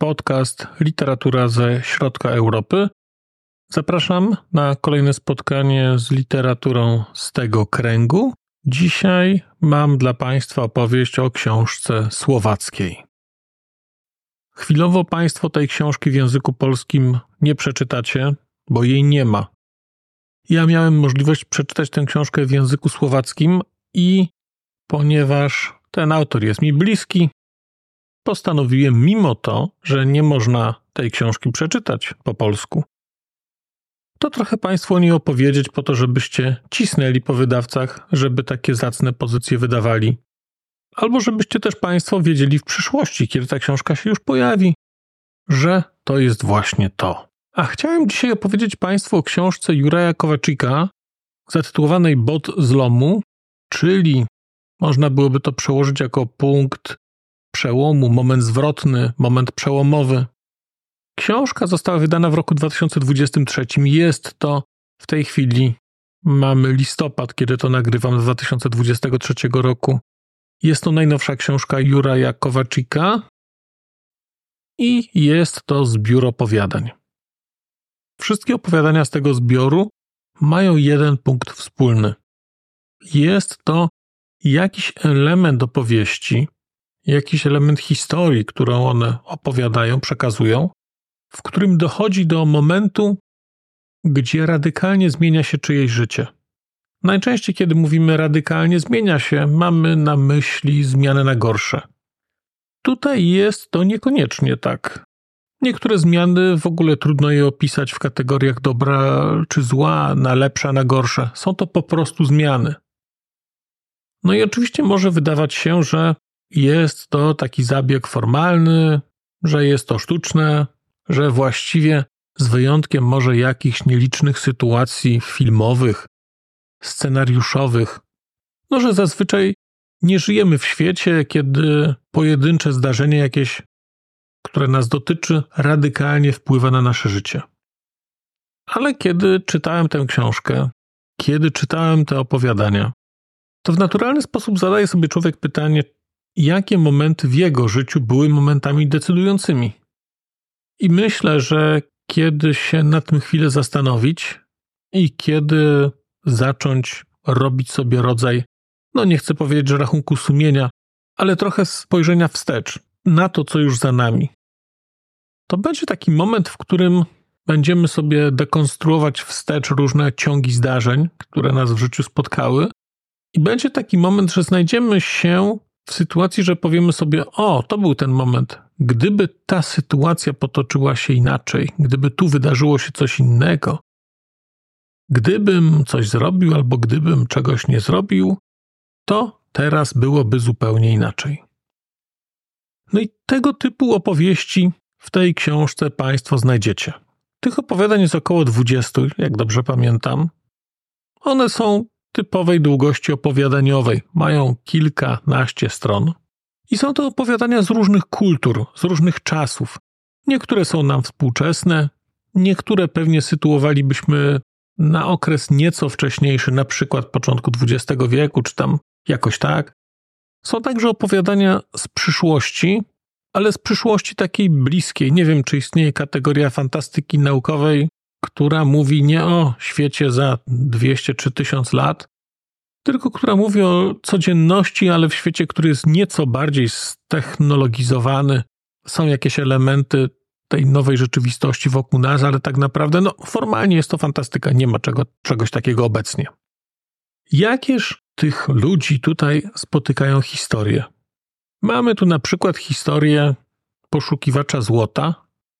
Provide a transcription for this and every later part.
podcast Literatura ze środka Europy. Zapraszam na kolejne spotkanie z literaturą z tego kręgu. Dzisiaj mam dla Państwa opowieść o książce słowackiej. Chwilowo Państwo tej książki w języku polskim nie przeczytacie, bo jej nie ma. Ja miałem możliwość przeczytać tę książkę w języku słowackim i ponieważ ten autor jest mi bliski, postanowiłem mimo to, że nie można tej książki przeczytać po polsku, to trochę Państwu o niej opowiedzieć po to, żebyście cisnęli po wydawcach, żeby takie zacne pozycje wydawali. Albo żebyście też Państwo wiedzieli w przyszłości, kiedy ta książka się już pojawi, że to jest właśnie to. A chciałem dzisiaj opowiedzieć Państwu o książce Juraja Kowaczyka zatytułowanej Bot zlomu, czyli można byłoby to przełożyć jako punkt przełomu, moment zwrotny, moment przełomowy. Książka została wydana w roku 2023. Jest to w tej chwili, mamy listopad, kiedy to nagrywam, 2023 roku. Jest to najnowsza książka Juraja Kowaczyka i jest to zbiór opowiadań. Wszystkie opowiadania z tego zbioru mają jeden punkt wspólny. Jest to jakiś element opowieści, jakiś element historii, którą one opowiadają, przekazują, w którym dochodzi do momentu, gdzie radykalnie zmienia się czyjeś życie. Najczęściej, kiedy mówimy radykalnie zmienia się, mamy na myśli zmianę na gorsze. Tutaj jest to niekoniecznie tak. Niektóre zmiany w ogóle trudno je opisać w kategoriach dobra czy zła, na lepsze, na gorsze. Są to po prostu zmiany. No i oczywiście może wydawać się, że jest to taki zabieg formalny, że jest to sztuczne, że właściwie z wyjątkiem może jakichś nielicznych sytuacji filmowych, scenariuszowych, no że zazwyczaj nie żyjemy w świecie, kiedy pojedyncze zdarzenie jakieś, które nas dotyczy, radykalnie wpływa na nasze życie. Ale kiedy czytałem tę książkę, kiedy czytałem te opowiadania, to w naturalny sposób zadaje sobie człowiek pytanie, jakie momenty w jego życiu były momentami decydującymi. I myślę, że kiedy się nad tym chwilę zastanowić i kiedy zacząć robić sobie rodzaj, no nie chcę powiedzieć, że rachunku sumienia, ale trochę spojrzenia wstecz na to, co już za nami. To będzie taki moment, w którym będziemy sobie dekonstruować wstecz różne ciągi zdarzeń, które nas w życiu spotkały, i będzie taki moment, że znajdziemy się w sytuacji, że powiemy sobie: O, to był ten moment. Gdyby ta sytuacja potoczyła się inaczej, gdyby tu wydarzyło się coś innego, gdybym coś zrobił albo gdybym czegoś nie zrobił, to teraz byłoby zupełnie inaczej. No i tego typu opowieści w tej książce Państwo znajdziecie. Tych opowiadań jest około 20, jak dobrze pamiętam. One są typowej długości opowiadaniowej. Mają kilkanaście stron. I są to opowiadania z różnych kultur, z różnych czasów. Niektóre są nam współczesne, niektóre pewnie sytuowalibyśmy na okres nieco wcześniejszy, na przykład początku XX wieku, czy tam jakoś tak. Są także opowiadania z przyszłości, ale z przyszłości takiej bliskiej. Nie wiem, czy istnieje kategoria fantastyki naukowej, która mówi nie o świecie za 200 czy 1000 lat, tylko która mówi o codzienności, ale w świecie, który jest nieco bardziej stechnologizowany. Są jakieś elementy tej nowej rzeczywistości wokół nas, ale tak naprawdę, no, formalnie jest to fantastyka, nie ma czego, czegoś takiego obecnie. Jakież tych ludzi tutaj spotykają historie? Mamy tu na przykład historię poszukiwacza złota,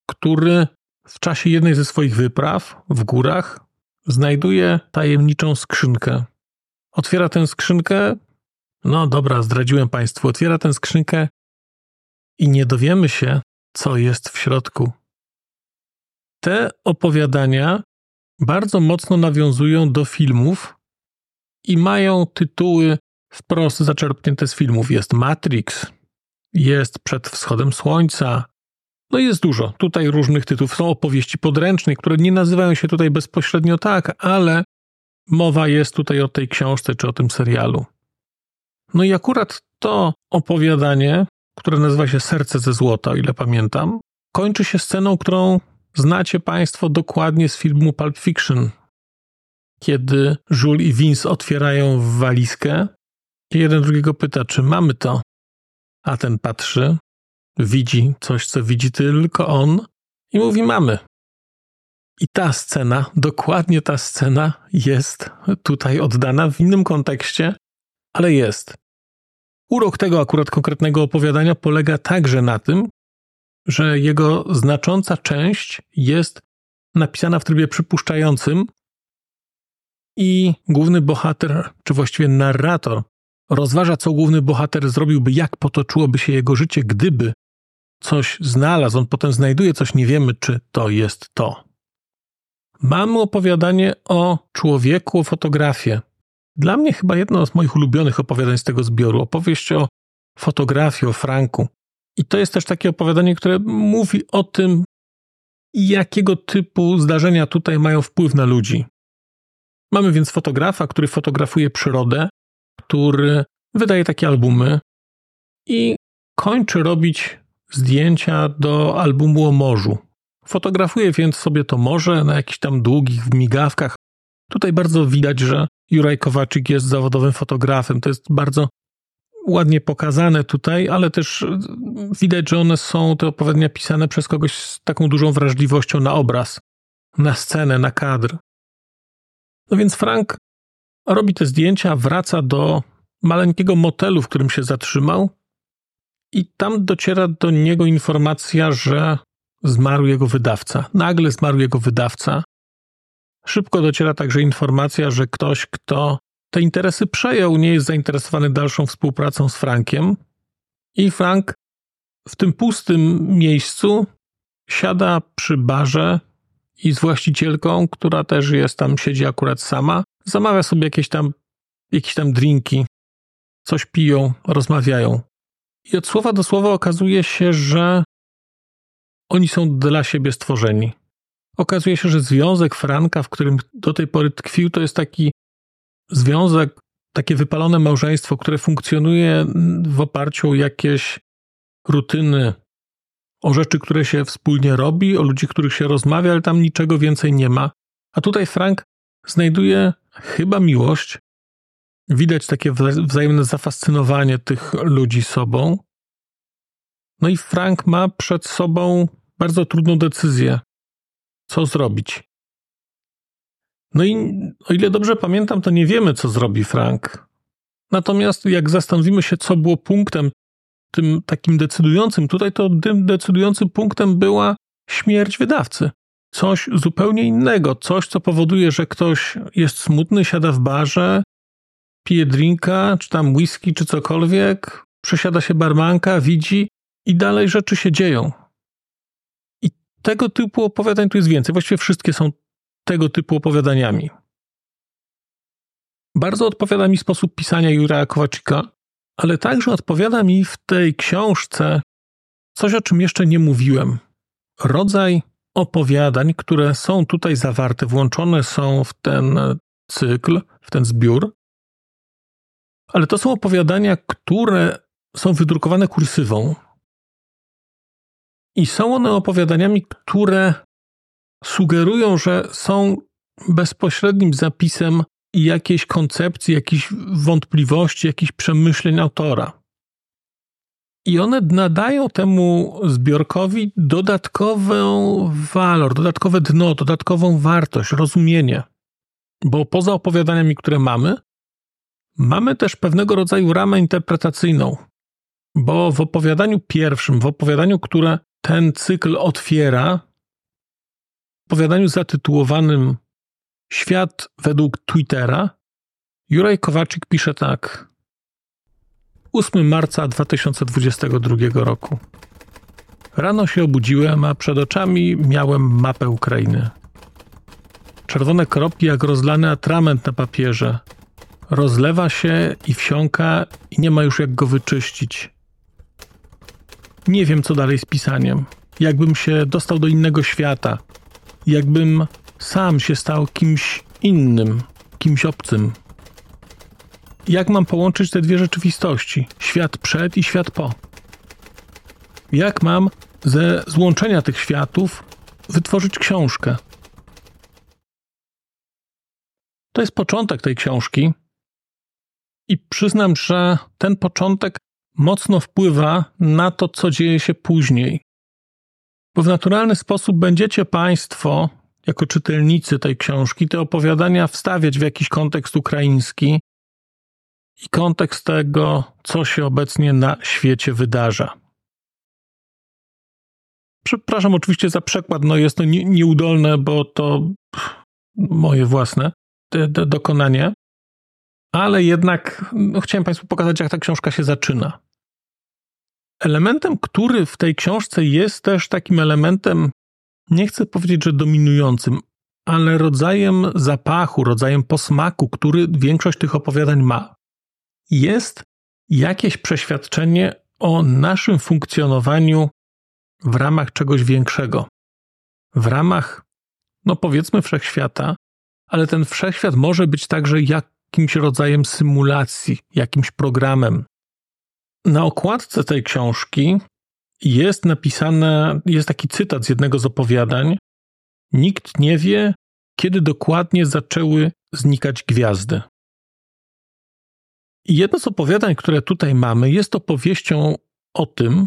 który w czasie jednej ze swoich wypraw w górach znajduje tajemniczą skrzynkę. Otwiera tę skrzynkę. No dobra, zdradziłem Państwu. Otwiera tę skrzynkę i nie dowiemy się, co jest w środku. te opowiadania bardzo mocno nawiązują do filmów i mają tytuły wprost zaczerpnięte z filmów. Jest Matrix, jest Przed wschodem słońca. No jest dużo. Tutaj różnych tytułów. Są opowieści podręczne, które nie nazywają się tutaj bezpośrednio tak, ale mowa jest tutaj o tej książce czy o tym serialu. No i akurat to opowiadanie, które nazywa się Serce ze złota, o ile pamiętam, kończy się sceną, którą znacie Państwo dokładnie z filmu Pulp Fiction. Kiedy Jules i Vince otwierają walizkę, jeden drugiego pyta, czy mamy to, a ten patrzy, widzi coś, co widzi tylko on i mówi: Mamy. I ta scena, dokładnie ta scena jest tutaj oddana w innym kontekście, ale jest. Urok tego akurat konkretnego opowiadania polega także na tym, że jego znacząca część jest napisana w trybie przypuszczającym i główny bohater, czy właściwie narrator, rozważa, co główny bohater zrobiłby, jak potoczyłoby się jego życie, gdyby coś znalazł. On potem znajduje coś, nie wiemy, czy to jest to. Mamy opowiadanie o człowieku, o fotografię. Dla mnie chyba jedno z moich ulubionych opowiadań z tego zbioru. Opowieść o fotografii, o Franku. I to jest też takie opowiadanie, które mówi o tym, jakiego typu zdarzenia tutaj mają wpływ na ludzi. Mamy więc fotografa, który fotografuje przyrodę, który wydaje takie albumy i kończy robić zdjęcia do albumu o morzu. Fotografuje więc sobie to morze na jakichś tam długich migawkach. Tutaj bardzo widać, że Juraj Kowaczyk jest zawodowym fotografem. To jest bardzo ładnie pokazane tutaj, ale też widać, że one są, te opowiadania pisane przez kogoś z taką dużą wrażliwością na obraz, na scenę, na kadr. No więc Frank robi te zdjęcia, wraca do maleńkiego motelu, w którym się zatrzymał, i tam dociera do niego informacja, że zmarł jego wydawca. Nagle zmarł jego wydawca. Szybko dociera także informacja, że ktoś, kto te interesy przejął, nie jest zainteresowany dalszą współpracą z Frankiem. I Frank w tym pustym miejscu siada przy barze i z właścicielką, która też jest tam, siedzi akurat sama, zamawia sobie jakieś tam, jakieś tam drinki, coś piją, rozmawiają. I od słowa do słowa okazuje się, że oni są dla siebie stworzeni. Okazuje się, że związek Franka, w którym do tej pory tkwił, to jest taki związek, takie wypalone małżeństwo, które funkcjonuje w oparciu o jakieś rutyny, o rzeczy, które się wspólnie robi, o ludzi, których się rozmawia, ale tam niczego więcej nie ma. A tutaj Frank znajduje chyba miłość. Widać takie wzajemne zafascynowanie tych ludzi sobą. No i Frank ma przed sobą bardzo trudną decyzję, co zrobić. No i o ile dobrze pamiętam, to nie wiemy, co zrobi Frank. Natomiast jak zastanowimy się, co było punktem tym takim decydującym, tutaj to tym decydującym punktem była śmierć wydawcy. Coś zupełnie innego, coś, co powoduje, że ktoś jest smutny, siada w barze, pije drinka, czy tam whisky, czy cokolwiek, przesiada się barmanka, widzi i dalej rzeczy się dzieją. Tego typu opowiadań tu jest więcej. Właściwie wszystkie są tego typu opowiadaniami. Bardzo odpowiada mi sposób pisania Juraja Kowaczyka, ale także odpowiada mi w tej książce coś, o czym jeszcze nie mówiłem. Rodzaj opowiadań, które są tutaj zawarte, włączone są w ten cykl, w ten zbiór, ale to są opowiadania, które są wydrukowane kursywą. I są one opowiadaniami, które sugerują, że są bezpośrednim zapisem jakiejś koncepcji, jakichś wątpliwości, jakichś przemyśleń autora. I one nadają temu zbiorkowi dodatkowy walor, dodatkowe dno, dodatkową wartość, rozumienie. Bo poza opowiadaniami, które mamy, mamy też pewnego rodzaju ramę interpretacyjną. Bo w opowiadaniu pierwszym, w opowiadaniu, które ten cykl otwiera, opowiadaniu zatytułowanym Świat według Twittera, Juraj Kowaczyk pisze tak. 8 marca 2022 roku. Rano się obudziłem, a przed oczami miałem mapę Ukrainy. Czerwone kropki jak rozlany atrament na papierze. Rozlewa się i wsiąka i nie ma już jak go wyczyścić. Nie wiem, co dalej z pisaniem. Jakbym się dostał do innego świata. Jakbym sam się stał kimś innym, kimś obcym. Jak mam połączyć te dwie rzeczywistości? Świat przed i świat po. Jak mam ze złączenia tych światów wytworzyć książkę? To jest początek tej książki. I przyznam, że ten początek mocno wpływa na to, co dzieje się później. Bo w naturalny sposób będziecie Państwo, jako czytelnicy tej książki, te opowiadania wstawiać w jakiś kontekst ukraiński i kontekst tego, co się obecnie na świecie wydarza. Przepraszam oczywiście za przekład, no jest to nieudolne, bo to moje własne dokonanie, ale jednak no, chciałem Państwu pokazać, jak ta książka się zaczyna. Elementem, który w tej książce jest też takim elementem, nie chcę powiedzieć, że dominującym, ale rodzajem zapachu, rodzajem posmaku, który większość tych opowiadań ma, jest jakieś przeświadczenie o naszym funkcjonowaniu w ramach czegoś większego. W ramach, no powiedzmy, wszechświata, ale ten wszechświat może być także jakimś rodzajem symulacji, jakimś programem. Na okładce tej książki jest napisane, jest taki cytat z jednego z opowiadań. Nikt nie wie, kiedy dokładnie zaczęły znikać gwiazdy. Jedno z opowiadań, które tutaj mamy, jest opowieścią o tym,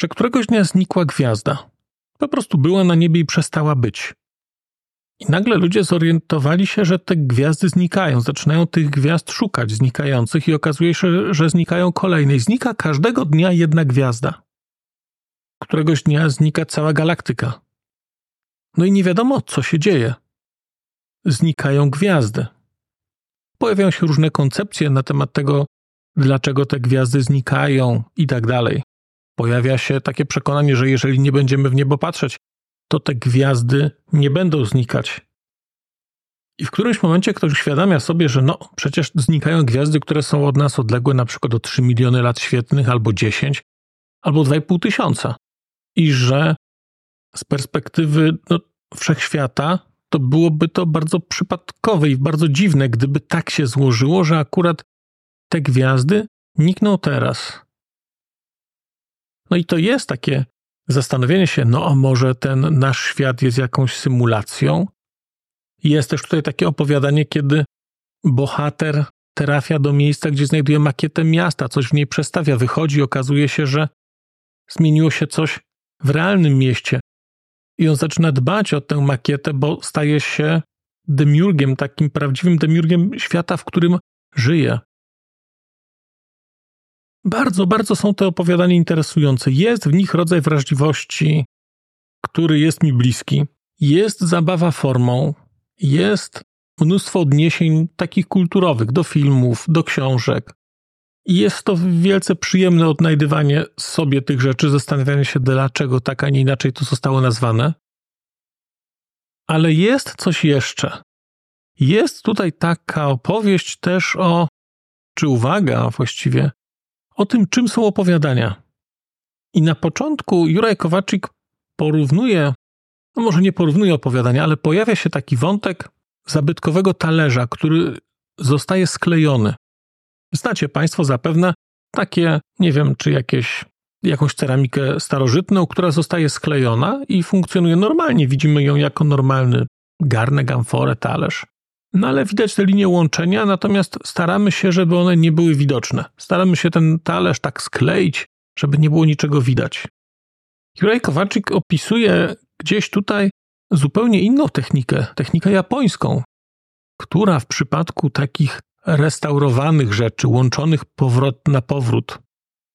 że któregoś dnia znikła gwiazda. Po prostu była na niebie i przestała być. I nagle ludzie zorientowali się, że te gwiazdy znikają. Zaczynają tych gwiazd szukać znikających i okazuje się, że znikają kolejne. I znika każdego dnia jedna gwiazda. Któregoś dnia znika cała galaktyka. No i nie wiadomo, co się dzieje. Znikają gwiazdy. Pojawiają się różne koncepcje na temat tego, dlaczego te gwiazdy znikają i tak dalej. Pojawia się takie przekonanie, że jeżeli nie będziemy w niebo patrzeć, to te gwiazdy nie będą znikać. I w którymś momencie ktoś uświadamia sobie, że no, przecież znikają gwiazdy, które są od nas odległe na przykład o 3 miliony lat świetlnych, albo 10, albo 2,5 tysiąca. I że z perspektywy no, wszechświata to byłoby to bardzo przypadkowe i bardzo dziwne, gdyby tak się złożyło, że akurat te gwiazdy nikną teraz. No i to jest takie zastanowienie się, no a może ten nasz świat jest jakąś symulacją? Jest też tutaj takie opowiadanie, kiedy bohater trafia do miejsca, gdzie znajduje makietę miasta, coś w niej przestawia, wychodzi, okazuje się, że zmieniło się coś w realnym mieście. I on zaczyna dbać o tę makietę, bo staje się demiurgiem, takim prawdziwym demiurgiem świata, w którym żyje. Bardzo, bardzo są te opowiadania interesujące. Jest w nich rodzaj wrażliwości, który jest mi bliski. Jest zabawa formą, jest mnóstwo odniesień takich kulturowych do filmów, do książek. Jest to wielce przyjemne odnajdywanie sobie tych rzeczy, zastanawianie się, dlaczego tak, a nie inaczej to zostało nazwane. Ale jest coś jeszcze. Jest tutaj taka opowieść też o, czy uwaga właściwie, o tym, czym są opowiadania. I na początku Juraj Kowaczyk porównuje, no może nie porównuje opowiadania, ale pojawia się taki wątek zabytkowego talerza, który zostaje sklejony. Znacie Państwo zapewne takie, nie wiem, czy jakieś, jakąś ceramikę starożytną, która zostaje sklejona i funkcjonuje normalnie. Widzimy ją jako normalny garnek, amforę, talerz. No ale widać te linie łączenia, natomiast staramy się, żeby one nie były widoczne. Staramy się ten talerz tak skleić, żeby nie było niczego widać. Juraj Kowaczyk opisuje gdzieś tutaj zupełnie inną technikę, technikę japońską, która w przypadku takich restaurowanych rzeczy, łączonych powrót na powrót,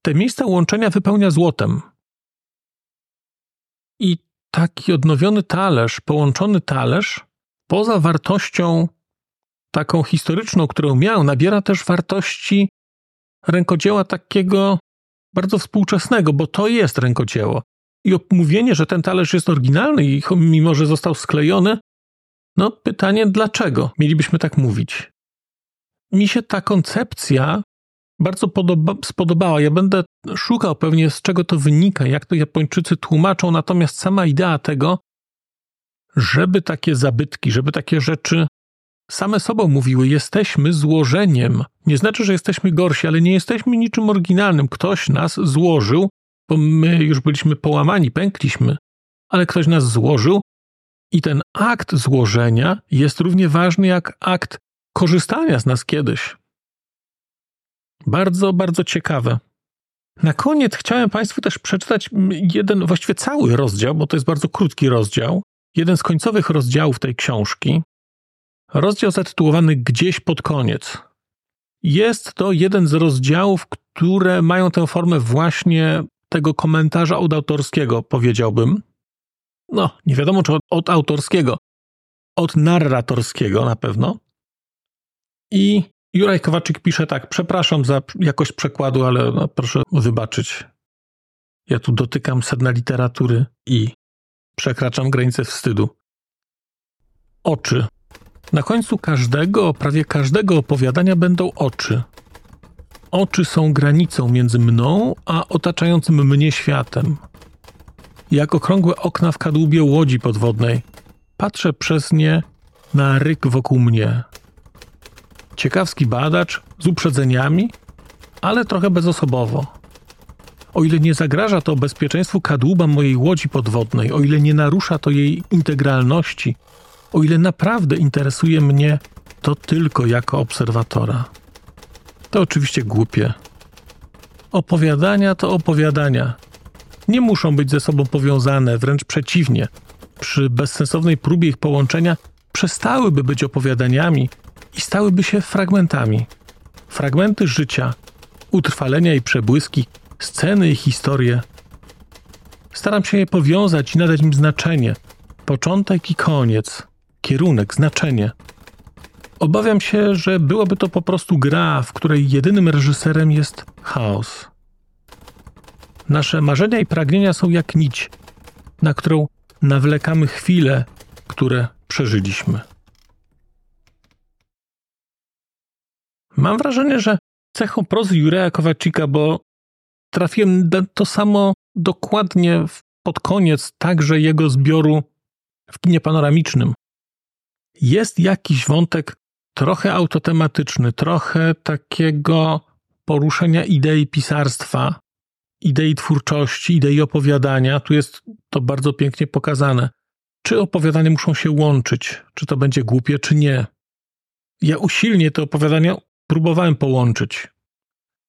te miejsca łączenia wypełnia złotem. I taki odnowiony talerz, połączony talerz, poza wartością taką historyczną, którą miał, nabiera też wartości rękodzieła takiego bardzo współczesnego, bo to jest rękodzieło. i mówienie, że ten talerz jest oryginalny i mimo, że został sklejony, no pytanie dlaczego mielibyśmy tak mówić? Mi się ta koncepcja bardzo podoba, spodobała. Ja będę szukał pewnie z czego to wynika, jak to Japończycy tłumaczą, natomiast sama idea tego, żeby takie zabytki, żeby takie rzeczy same sobą mówiły, jesteśmy złożeniem. Nie znaczy, że jesteśmy gorsi, ale nie jesteśmy niczym oryginalnym. Ktoś nas złożył, bo my już byliśmy połamani, pękliśmy, ale ktoś nas złożył i ten akt złożenia jest równie ważny jak akt korzystania z nas kiedyś. Bardzo, bardzo ciekawe. Na koniec chciałem Państwu też przeczytać jeden, właściwie cały rozdział, bo to jest bardzo krótki rozdział, jeden z końcowych rozdziałów tej książki. Rozdział zatytułowany Gdzieś pod koniec. Jest to jeden z rozdziałów, które mają tę formę właśnie tego komentarza od autorskiego, powiedziałbym. No, nie wiadomo czy od, od autorskiego, od narratorskiego na pewno. I Juraj Kowaczyk pisze tak: Przepraszam za jakość przekładu, ale no, proszę wybaczyć. Ja tu dotykam sedna literatury i przekraczam granicę wstydu. Oczy. Na końcu każdego, prawie każdego opowiadania będą oczy. Oczy są granicą między mną a otaczającym mnie światem. Jak okrągłe okna w kadłubie łodzi podwodnej, patrzę przez nie na ryk wokół mnie. Ciekawski badacz z uprzedzeniami, ale trochę bezosobowo. O ile nie zagraża to bezpieczeństwu kadłuba mojej łodzi podwodnej, o ile nie narusza to jej integralności, o ile naprawdę interesuje mnie to tylko jako obserwatora. To oczywiście głupie. Opowiadania to opowiadania. Nie muszą być ze sobą powiązane, wręcz przeciwnie. Przy bezsensownej próbie ich połączenia przestałyby być opowiadaniami i stałyby się fragmentami. Fragmenty życia, utrwalenia i przebłyski, sceny i historie. Staram się je powiązać i nadać im znaczenie. Początek i koniec, kierunek, znaczenie. Obawiam się, że byłoby to po prostu gra, w której jedynym reżyserem jest chaos. Nasze marzenia i pragnienia są jak nić, na którą nawlekamy chwile, które przeżyliśmy. Mam wrażenie, że cechą prozy Jureja Kowaczyka, bo trafiłem to samo dokładnie pod koniec także jego zbioru w kinie panoramicznym. Jest jakiś wątek trochę autotematyczny, trochę takiego poruszenia idei pisarstwa, idei twórczości, idei opowiadania. Tu jest to bardzo pięknie pokazane. Czy opowiadania muszą się łączyć, czy to będzie głupie, czy nie. Ja usilnie te opowiadania próbowałem połączyć.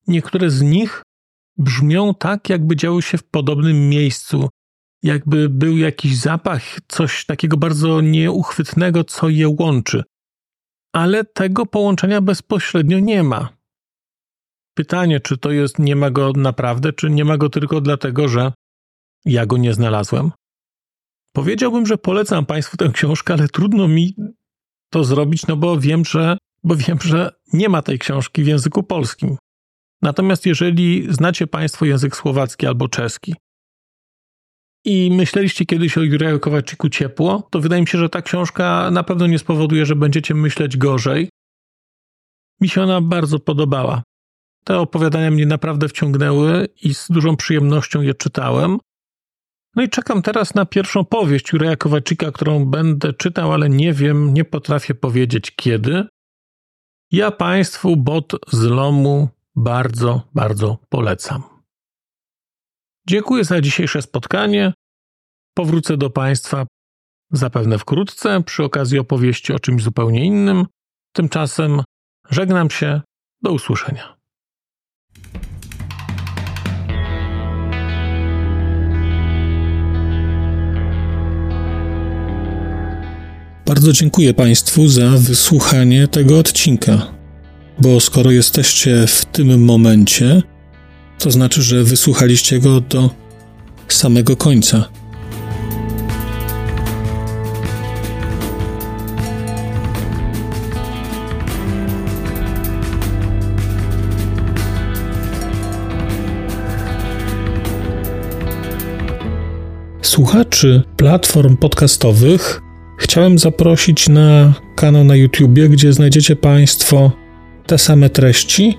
Niektóre z nich brzmią tak, jakby działy się w podobnym miejscu, jakby był jakiś zapach, coś takiego bardzo nieuchwytnego, co je łączy. Ale tego połączenia bezpośrednio nie ma. Pytanie, czy to jest, nie ma go naprawdę, czy nie ma go tylko dlatego, że ja go nie znalazłem? Powiedziałbym, że polecam Państwu tę książkę, ale trudno mi to zrobić, no bo wiem, że, bo wiem, że nie ma tej książki w języku polskim. Natomiast jeżeli znacie Państwo język słowacki albo czeski i myśleliście kiedyś o Juraju Kowaczyku ciepło, to wydaje mi się, że ta książka na pewno nie spowoduje, że będziecie myśleć gorzej. Mi się ona bardzo podobała. Te opowiadania mnie naprawdę wciągnęły i z dużą przyjemnością je czytałem. No i czekam teraz na pierwszą powieść Juraja Kowaczyka, którą będę czytał, ale nie wiem, nie potrafię powiedzieć kiedy. Ja Państwu bot z Lomu bardzo, bardzo polecam. Dziękuję za dzisiejsze spotkanie. Powrócę do Państwa zapewne wkrótce przy okazji opowieści o czymś zupełnie innym. Tymczasem żegnam się. Do usłyszenia. Bardzo dziękuję Państwu za wysłuchanie tego odcinka, bo skoro jesteście w tym momencie, to znaczy, że wysłuchaliście go do samego końca. słuchaczy platform podcastowych chciałem zaprosić na kanał na YouTubie, gdzie znajdziecie Państwo te same treści,